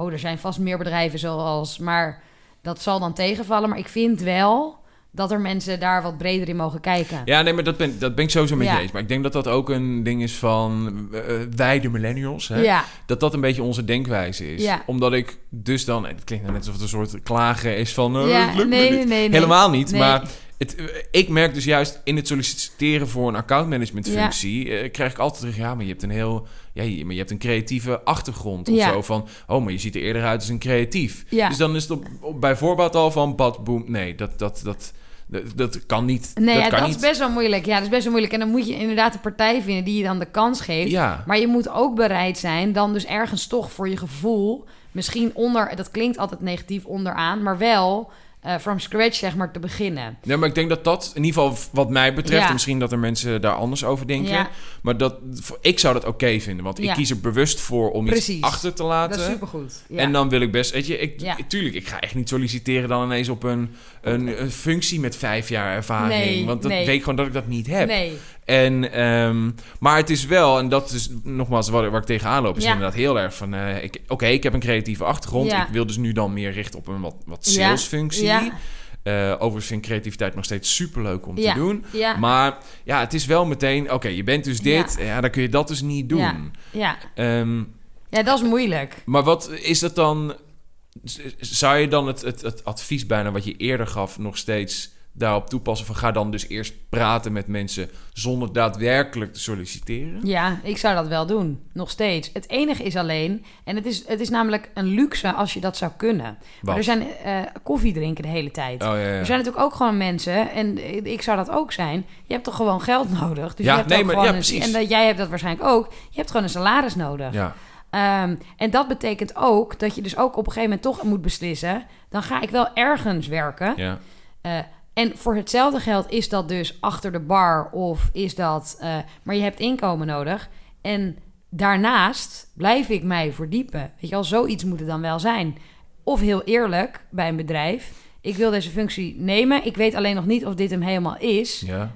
S1: oh, er zijn vast meer bedrijven zoals... Maar dat zal dan tegenvallen. Maar ik vind wel dat er mensen daar wat breder in mogen kijken.
S2: Ja, nee, maar dat ben, dat ben ik sowieso met
S1: Ja.
S2: je eens. Maar ik denk dat dat ook een ding is van eh, wij, de millennials. Hè?
S1: Ja,
S2: Dat dat een beetje onze denkwijze is.
S1: Ja.
S2: Omdat ik dus dan... Het klinkt net alsof het een soort klagen is van... eh, me
S1: nee, nee, nee.
S2: Helemaal niet, maar... Het, eh, ik merk dus juist in het solliciteren voor een accountmanagement functie... eh, krijg ik altijd terug... Ja, maar je hebt een heel... Ja, je- maar je hebt een creatieve achtergrond of
S1: Ja.
S2: zo. Van, oh, maar je ziet er eerder uit als een creatief.
S1: Ja.
S2: Dus dan is het op, op, bij voorbaat al van... Bad, boom. Nee, dat, dat, dat, dat, dat kan niet.
S1: Nee,
S2: dat
S1: ja,
S2: kan
S1: dat
S2: niet.
S1: is best wel moeilijk. Ja, dat is best wel moeilijk. En dan moet je inderdaad een partij vinden die je dan de kans geeft.
S2: Ja.
S1: Maar je moet ook bereid zijn dan dus ergens toch voor je gevoel... misschien onder, dat klinkt altijd negatief onderaan... maar wel eh, from scratch zeg maar te beginnen.
S2: Ja, maar ik denk dat dat, in ieder geval wat mij betreft...
S1: Ja.
S2: misschien dat er mensen daar anders over denken...
S1: Ja.
S2: maar dat, ik zou dat oké vinden. Want ik kies er bewust voor om
S1: Precies.
S2: iets achter te laten.
S1: Dat is supergoed.
S2: En dan wil ik best, weet je, ik, tuurlijk, ik ga echt niet solliciteren dan ineens op een, een, een functie met vijf jaar ervaring.
S1: Nee,
S2: want dat
S1: nee.
S2: weet ik gewoon dat ik dat niet heb.
S1: Nee,
S2: En, ehm, maar het is wel, en dat is nogmaals waar, waar ik tegenaan loop, is
S1: Ja.
S2: inderdaad heel erg van, eh, oké, ik heb een creatieve achtergrond.
S1: Ja.
S2: Ik wil dus nu dan meer richten op een wat, wat salesfunctie.
S1: Ja.
S2: Eh, overigens vind ik creativiteit nog steeds superleuk om te doen.
S1: ja,
S2: Maar ja, het is wel meteen, oké, je bent dus dit, ja. dan kun je dat dus niet doen.
S1: Ja. ja.
S2: Ehm,
S1: ja, dat is moeilijk.
S2: maar wat is dat dan? Zou je dan het, het, het advies bijna wat je eerder gaf nog steeds daarop toepassen? Van ga dan dus eerst praten met mensen zonder daadwerkelijk te solliciteren?
S1: Ja, ik zou dat wel doen. Nog steeds. Het enige is alleen, en het is, het is namelijk een luxe als je dat zou kunnen. Maar er zijn eh, koffie drinken de hele tijd.
S2: Oh ja, ja.
S1: Er zijn natuurlijk ook gewoon mensen, en ik zou dat ook zijn. Je hebt toch gewoon geld nodig. Dus
S2: Ja,
S1: je hebt
S2: nee, maar-
S1: gewoon
S2: ja,
S1: een-
S2: precies.
S1: En jij hebt dat waarschijnlijk ook. Je hebt gewoon een salaris nodig.
S2: ja.
S1: Ehm, en dat betekent ook dat je dus ook op een gegeven moment toch moet beslissen. Dan ga ik wel ergens werken.
S2: ja.
S1: Eh, en voor hetzelfde geld is dat dus achter de bar of is dat... eh, maar je hebt inkomen nodig. En daarnaast blijf ik mij verdiepen. Weet je wel, zoiets moet het dan wel zijn. Of heel eerlijk bij een bedrijf. Ik wil deze functie nemen. Ik weet alleen nog niet of dit hem helemaal is.
S2: ja.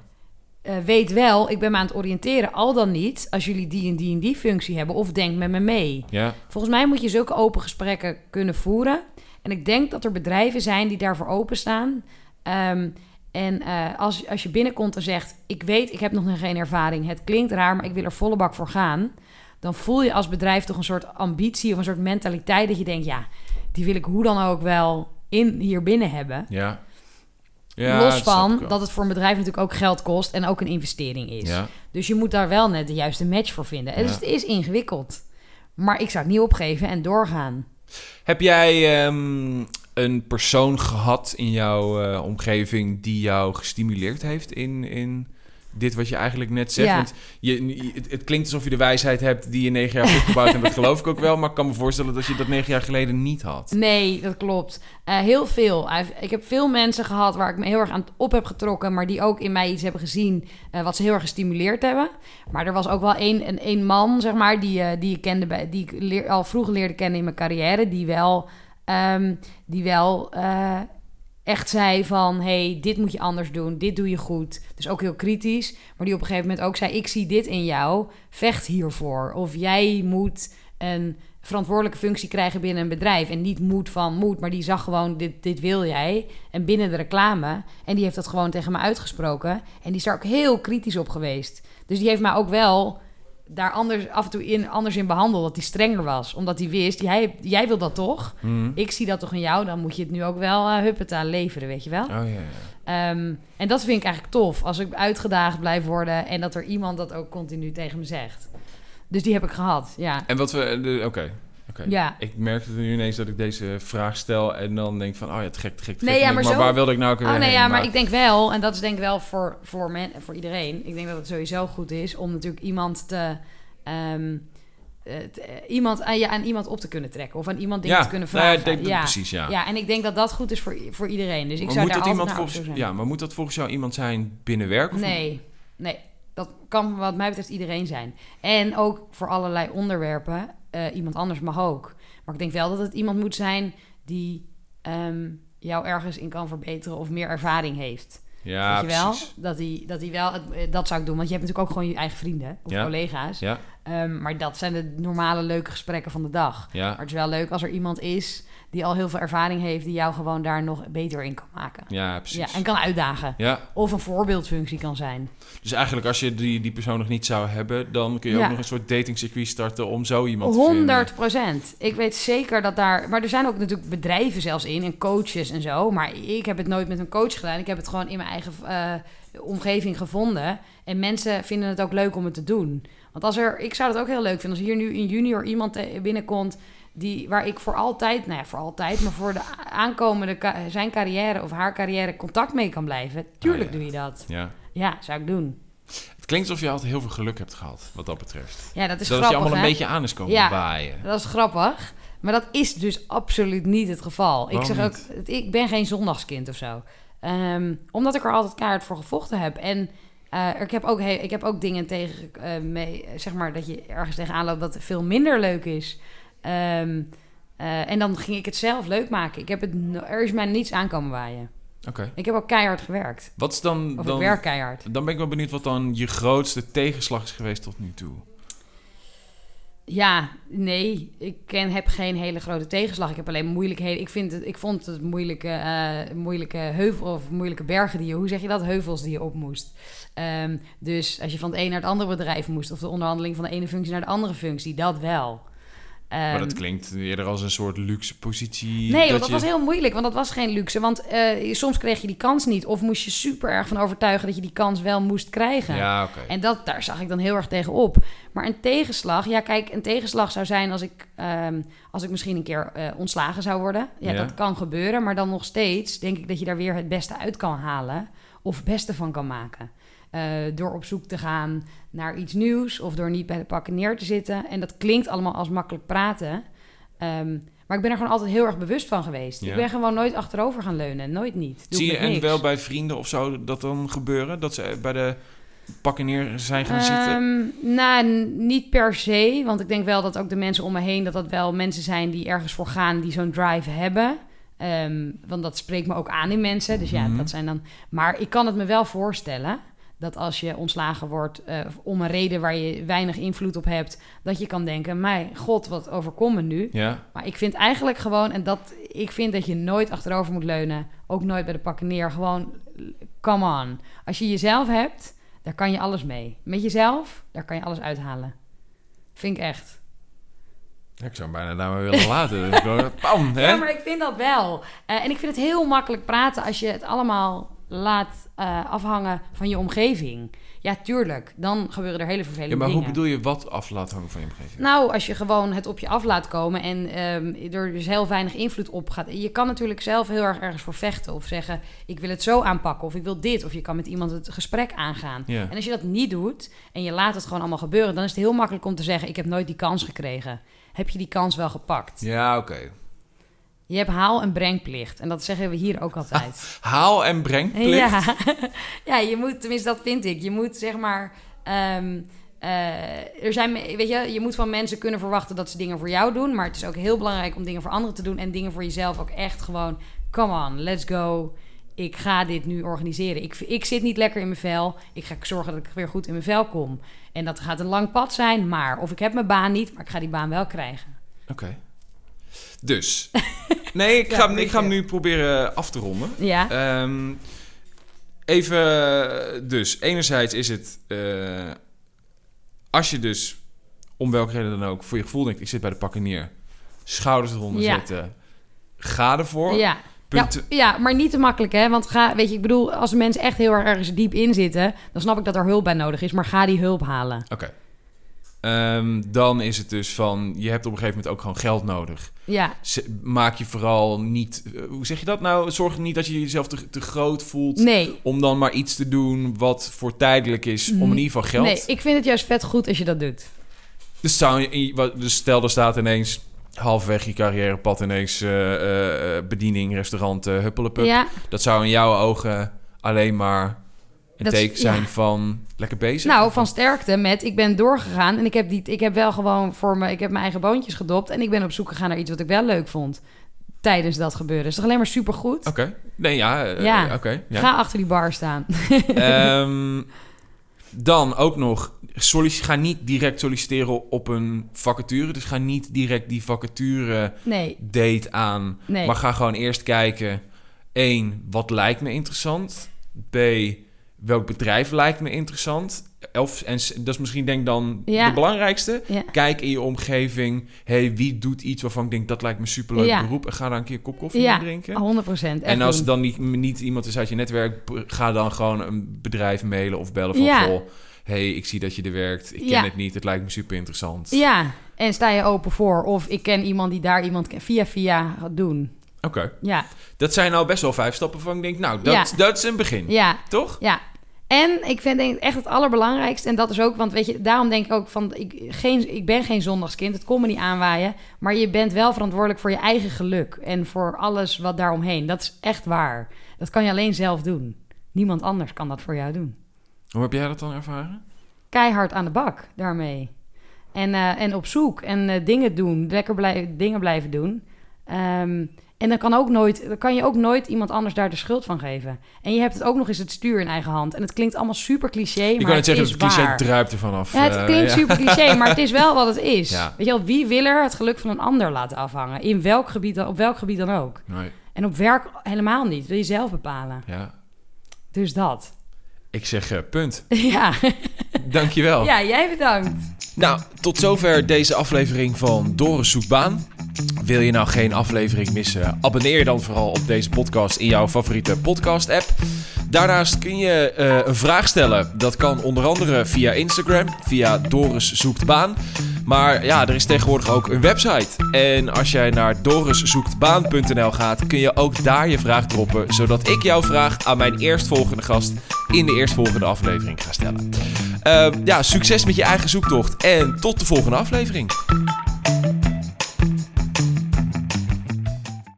S1: Eh, weet wel, ik ben me aan het oriënteren. Al dan niet, als jullie die en die en die functie hebben. Of denk met me mee.
S2: ja.
S1: Volgens mij moet je zulke open gesprekken kunnen voeren. En ik denk dat er bedrijven zijn die daarvoor openstaan. Ehm en eh, als, als je binnenkomt en zegt: Ik weet, ik heb nog geen ervaring. Het klinkt raar, maar ik wil er volle bak voor gaan. Dan voel je als bedrijf toch een soort ambitie of een soort mentaliteit dat je denkt: Ja, die wil ik hoe dan ook wel in, hier binnen hebben.
S2: ja. Ja,
S1: Los van dat het voor een bedrijf natuurlijk ook geld kost en ook een investering is.
S2: Ja.
S1: Dus je moet daar wel net de juiste match voor vinden. Dus het is ingewikkeld. Maar ik zou het niet opgeven en doorgaan.
S2: Heb jij ehm, een persoon gehad in jouw eh, omgeving die jou gestimuleerd heeft in, in dit wat je eigenlijk net zegt?
S1: Ja.
S2: Want je, je- het, klinkt alsof je de wijsheid hebt die je negen jaar hebt opgebouwd en dat geloof ik ook wel. Maar ik kan me voorstellen dat je dat negen jaar geleden niet had.
S1: Nee, dat klopt. Eh, heel veel. Ik heb veel mensen gehad waar ik me heel erg aan op heb getrokken, maar die ook in mij iets hebben gezien eh, wat ze heel erg gestimuleerd hebben. Maar er was ook wel één, een, één man, zeg maar, die, die ik kende bij, die ik leer, al vroeg leerde kennen in mijn carrière, die wel, ehm, die wel eh, echt zei van, hey, dit moet je anders doen, dit doe je goed. Dus ook heel kritisch, maar die op een gegeven moment ook zei, ik zie dit in jou, vecht hiervoor. Of jij moet een verantwoordelijke functie krijgen binnen een bedrijf. En niet moed van moed, maar die zag gewoon, dit, dit wil jij. En binnen de reclame. En die heeft dat gewoon tegen me uitgesproken. En die is daar ook heel kritisch op geweest. Dus die heeft mij ook wel daar anders, af en toe in, anders in behandeld. Dat hij strenger was. Omdat hij wist, jij, jij wil dat toch?
S2: Mhm.
S1: Ik zie dat toch in jou? Dan moet je het nu ook wel uh, huppeta leveren, weet je wel?
S2: Oh ja, ja.
S1: Ehm, en dat vind ik eigenlijk tof. Als ik uitgedaagd blijf worden en dat er iemand dat ook continu tegen me zegt. Dus die heb ik gehad, ja.
S2: En wat we... Oké.
S1: Ja.
S2: Ik merkte nu ineens dat ik deze vraag stel en dan denk van, oh ja, te gek, te gek,
S1: Nee,
S2: gek.
S1: ja, maar
S2: maar
S1: zo-
S2: waar wilde ik nou ook weer
S1: Oh nee,
S2: heen?
S1: ja, maar ik denk wel, en dat is denk ik wel voor, voor, men, voor iedereen. Ik denk dat het sowieso goed is om natuurlijk iemand te. ehm, eh, te- eh, iemand aan, ja, aan iemand op te kunnen trekken of aan iemand dingen
S2: ja,
S1: te kunnen
S2: nou ja,
S1: vragen.
S2: denk- precies, ja.
S1: ja, en ik denk dat dat goed is voor, voor iedereen. Dus ik
S2: Maar
S1: zou
S2: moet
S1: daar
S2: dat iemand volgens, ja, maar moet dat volgens jou iemand zijn binnen werk? Of
S1: Nee, nee. Dat kan wat mij betreft iedereen zijn. En ook voor allerlei onderwerpen. Eh, iemand anders mag ook. Maar ik denk wel dat het iemand moet zijn die ehm, jou ergens in kan verbeteren of meer ervaring heeft.
S2: Ja,
S1: Weet je wel?
S2: precies.
S1: Dat hij, dat hij wel, eh, dat zou ik doen. Want je hebt natuurlijk ook gewoon je eigen vrienden of
S2: Ja.
S1: collega's.
S2: Ja,
S1: Ehm, maar dat zijn de normale leuke gesprekken van de dag.
S2: ja.
S1: Maar het is wel leuk als er iemand is die al heel veel ervaring heeft, die jou gewoon daar nog beter in kan maken.
S2: Ja, precies.
S1: Ja, en kan uitdagen.
S2: Ja,
S1: Of een voorbeeldfunctie kan zijn.
S2: dus eigenlijk als je die, die persoon nog niet zou hebben, dan kun je
S1: Ja.
S2: ook nog een soort datingcircuit starten om zo iemand te vinden.
S1: 100 procent. Ik weet zeker dat daar. Maar er zijn ook natuurlijk bedrijven zelfs in en coaches en zo. Maar ik heb het nooit met een coach gedaan. Ik heb het gewoon in mijn eigen eh, omgeving gevonden. En mensen vinden het ook leuk om het te doen. Want als er. Ik zou het ook heel leuk vinden als hier nu een junior iemand eh, binnenkomt. Die, waar ik voor altijd, nou ja, voor altijd, maar voor de aankomende, ka- zijn carrière of haar carrière contact mee kan blijven. Tuurlijk
S2: Ah, ja.
S1: doe je dat.
S2: Ja.
S1: Ja, zou ik doen.
S2: Het klinkt alsof je altijd heel veel geluk hebt gehad, wat dat betreft.
S1: Ja, dat is
S2: dat het je
S1: grappig.
S2: allemaal een beetje aan is komen
S1: Ja.
S2: waaien.
S1: Dat is grappig. Maar dat is dus absoluut niet het geval. Ik zeg ook,
S2: niet?
S1: ik ben geen zondagskind of zo. Ehm, omdat ik er altijd kaart voor gevochten heb. En eh, ik, heb ook ik heb ook dingen tegen, eh, mee, zeg maar, dat je ergens tegenaan loopt dat veel minder leuk is. Ehm, eh, en dan ging ik het zelf leuk maken. Ik heb het, er is mij niets aankomen waaien.
S2: Oké.
S1: Ik heb ook keihard gewerkt.
S2: Wat is dan...
S1: Of
S2: dan
S1: ik werk keihard.
S2: Dan ben ik wel benieuwd wat dan je grootste tegenslag is geweest tot nu toe.
S1: Ja, nee, ik ken, heb geen hele grote tegenslag. Ik heb alleen moeilijkheden. Ik, vind het, ik vond het moeilijke, eh, moeilijke heuvel of moeilijke bergen die je, hoe zeg je dat? Heuvels die je op moest. Ehm, dus als je van het een naar het andere bedrijf moest, of de onderhandeling van de ene functie naar de andere functie, dat wel.
S2: Maar dat
S1: Ehm,
S2: klinkt eerder als een soort luxe positie.
S1: Nee, want dat
S2: je...
S1: was heel moeilijk, want dat was geen luxe. Want eh, soms kreeg je die kans niet, of moest je super erg van overtuigen dat je die kans wel moest krijgen.
S2: Ja, oké.
S1: En dat, daar zag ik dan heel erg tegen op. Maar een tegenslag, ja, kijk, een tegenslag zou zijn als ik, ehm, als ik misschien een keer eh, ontslagen zou worden. Ja,
S2: Ja.
S1: dat kan gebeuren, maar dan nog steeds denk ik dat je daar weer het beste uit kan halen of het beste van kan maken. Eh, door op zoek te gaan naar iets nieuws of door niet bij de pakken neer te zitten. En dat klinkt allemaal als makkelijk praten. Ehm, maar ik ben er gewoon altijd heel erg bewust van geweest.
S2: Ja.
S1: Ik ben gewoon nooit achterover gaan leunen. Nooit niet. Doe
S2: Zie je en wel bij vrienden of zo dat dan gebeuren? Dat ze bij de pakken neer zijn gaan zitten?
S1: Ehm, nou, niet per se. Want ik denk wel dat ook de mensen om me heen... dat dat wel mensen zijn die ergens voor gaan... die zo'n drive hebben. Ehm, want dat spreekt me ook aan in mensen. Dus ja,
S2: Mhm.
S1: dat zijn dan... Maar ik kan het me wel voorstellen... dat als je ontslagen wordt... eh, om een reden waar je weinig invloed op hebt... dat je kan denken... mijn god, wat overkomt me nu?
S2: Ja?
S1: Maar ik vind eigenlijk gewoon... en dat, ik vind dat je nooit achterover moet leunen. Ook nooit bij de pakken neer. Gewoon, come on. Als je jezelf hebt, daar kan je alles mee. Met jezelf, daar kan je alles uithalen. Vind ik echt.
S2: Ik zou hem bijna daar maar willen laten. Hè?
S1: Ja, maar ik vind dat wel. Eh, en ik vind het heel makkelijk praten als je het allemaal laat eh, afhangen van je omgeving. Ja, tuurlijk. Dan gebeuren er hele vervelende
S2: Ja, maar hoe
S1: dingen.
S2: bedoel je wat af laat hangen van je omgeving?
S1: Nou, als je gewoon het op je af laat komen en ehm, er dus heel weinig invloed op gaat. Je kan natuurlijk zelf heel erg ergens voor vechten of zeggen: ik wil het zo aanpakken of ik wil dit. Of je kan met iemand het gesprek aangaan.
S2: Ja.
S1: En als je dat niet doet en je laat het gewoon allemaal gebeuren, dan is het heel makkelijk om te zeggen: ik heb nooit die kans gekregen. Heb je die kans wel gepakt?
S2: Ja, oké.
S1: Je hebt haal- en brengplicht. En dat zeggen we hier ook altijd.
S2: Haal en breng plicht.
S1: Ja. ja, je moet, tenminste dat vind ik. Je moet zeg maar... ehm, eh, er zijn, weet je, je moet van mensen kunnen verwachten dat ze dingen voor jou doen. Maar het is ook heel belangrijk om dingen voor anderen te doen. En dingen voor jezelf ook echt gewoon... Come on, let's go. Ik ga dit nu organiseren. Ik, ik zit niet lekker in mijn vel. Ik ga zorgen dat ik weer goed in mijn vel kom. En dat gaat een lang pad zijn. Maar, of ik heb mijn baan niet, maar ik ga die baan wel krijgen.
S2: Oké. Dus. Nee, ik ga, ik ga hem nu proberen af te ronden.
S1: Ja,
S2: Ehm, even, dus enerzijds is het, eh, als je dus om welke reden dan ook voor je gevoel denkt, ik zit bij de pakken neer, schouders eronder
S1: Ja.
S2: zetten, ga ervoor.
S1: Ja, ja, maar niet te makkelijk, hè? Want ga, weet je, ik bedoel, als mensen echt heel erg ergens diep in zitten, dan snap ik dat er hulp bij nodig is. Maar ga die hulp halen.
S2: Oké. Ehm, dan is het dus van, je hebt op een gegeven moment ook gewoon geld nodig.
S1: Ja,
S2: Maak je vooral niet, eh, hoe zeg je dat nou? Zorg niet dat je jezelf te, te groot voelt.
S1: nee.
S2: Om dan maar iets te doen wat voor tijdelijk is, om in ieder geval geld.
S1: Nee, ik vind het juist vet goed als je dat doet.
S2: Dus, zou, dus stel, er staat ineens halverwege je carrièrepad ineens eh, eh, bediening, restaurant, uh, huppelepup.
S1: Ja,
S2: Dat zou in jouw ogen alleen maar een
S1: Dat is-
S2: teken zijn
S1: ja.
S2: van lekker bezig.
S1: nou, van sterkte met ik ben doorgegaan en ik heb, die, ik heb wel gewoon voor me, ik heb mijn eigen boontjes gedopt en ik ben op zoek gegaan naar iets wat ik wel leuk vond tijdens dat gebeuren. Is toch alleen maar supergoed?
S2: Oké. Nee, ja. eh,
S1: Ja.
S2: Oké. ja.
S1: Ga achter die bar staan.
S2: Ehm, dan ook nog, ga niet direct solliciteren op een vacature. Dus ga niet direct die vacature
S1: Nee,
S2: date aan.
S1: nee.
S2: Maar ga gewoon eerst kijken. één, wat lijkt me interessant? B, welk bedrijf lijkt me interessant? Of, en dat is misschien denk ik dan
S1: Ja.
S2: de belangrijkste.
S1: Ja.
S2: Kijk in je omgeving. hey, wie doet iets waarvan ik denk dat lijkt me een superleuk
S1: Ja.
S2: beroep? En ga daar een keer een kop koffie
S1: Ja,
S2: drinken.
S1: 100 procent.
S2: En als het dan niet, niet iemand is uit je netwerk, ga dan gewoon een bedrijf mailen of bellen van...
S1: Ja.
S2: Goh, hey, ik zie dat je er werkt. Ik ken
S1: Ja.
S2: het niet. Het lijkt me super interessant.
S1: Ja, en sta je open voor. Of ik ken iemand die daar iemand. Via via gaat doen.
S2: Oké.
S1: Ja,
S2: Dat zijn nou best wel vijf stappen van ik denk, nou, dat, dat is een begin.
S1: ja,
S2: Toch?
S1: ja. En ik vind denk echt het allerbelangrijkste, en dat is ook, want weet je, daarom denk ik ook van, ik, geen, ik ben geen zondagskind, het kon me niet aanwaaien, maar je bent wel verantwoordelijk voor je eigen geluk en voor alles wat daaromheen. Dat is echt waar. Dat kan je alleen zelf doen. Niemand anders kan dat voor jou doen.
S2: Hoe heb jij dat dan ervaren?
S1: Keihard aan de bak daarmee. En, eh, en op zoek en eh, dingen doen, lekker blij, dingen blijven doen. Ehm, en dan kan, ook nooit, dan kan je ook nooit iemand anders daar de schuld van geven. En je hebt het ook nog eens het stuur in eigen hand. En het klinkt allemaal super cliché,
S2: Ik
S1: maar
S2: kan het zeggen,
S1: is
S2: het cliché
S1: waar.
S2: druipt er vanaf.
S1: Ja, het
S2: eh,
S1: klinkt
S2: ja.
S1: super cliché, maar het is wel wat het is.
S2: Ja.
S1: Weet je wel, wie wil er het geluk van een ander laten afhangen? In welk gebied, dan- op welk gebied dan ook.
S2: Nee,
S1: En op werk helemaal niet. Wil je zelf bepalen.
S2: ja.
S1: Dus dat.
S2: Ik zeg eh, punt.
S1: Ja,
S2: Dankjewel.
S1: ja jij bedankt.
S2: Nou, tot zover deze aflevering van Doris Zoekt Baan. Wil je nou geen aflevering missen? Abonneer dan vooral op deze podcast in jouw favoriete podcast-app. Daarnaast kun je eh, een vraag stellen. Dat kan onder andere via Instagram, via Doris Zoekt Baan. Maar ja, er is tegenwoordig ook een website. En als jij naar doriszoektbaan.nl gaat, kun je ook daar je vraag droppen. Zodat ik jouw vraag aan mijn eerstvolgende gast in de eerstvolgende aflevering ga stellen. Ehm, ja, succes met je eigen zoektocht en tot de volgende aflevering.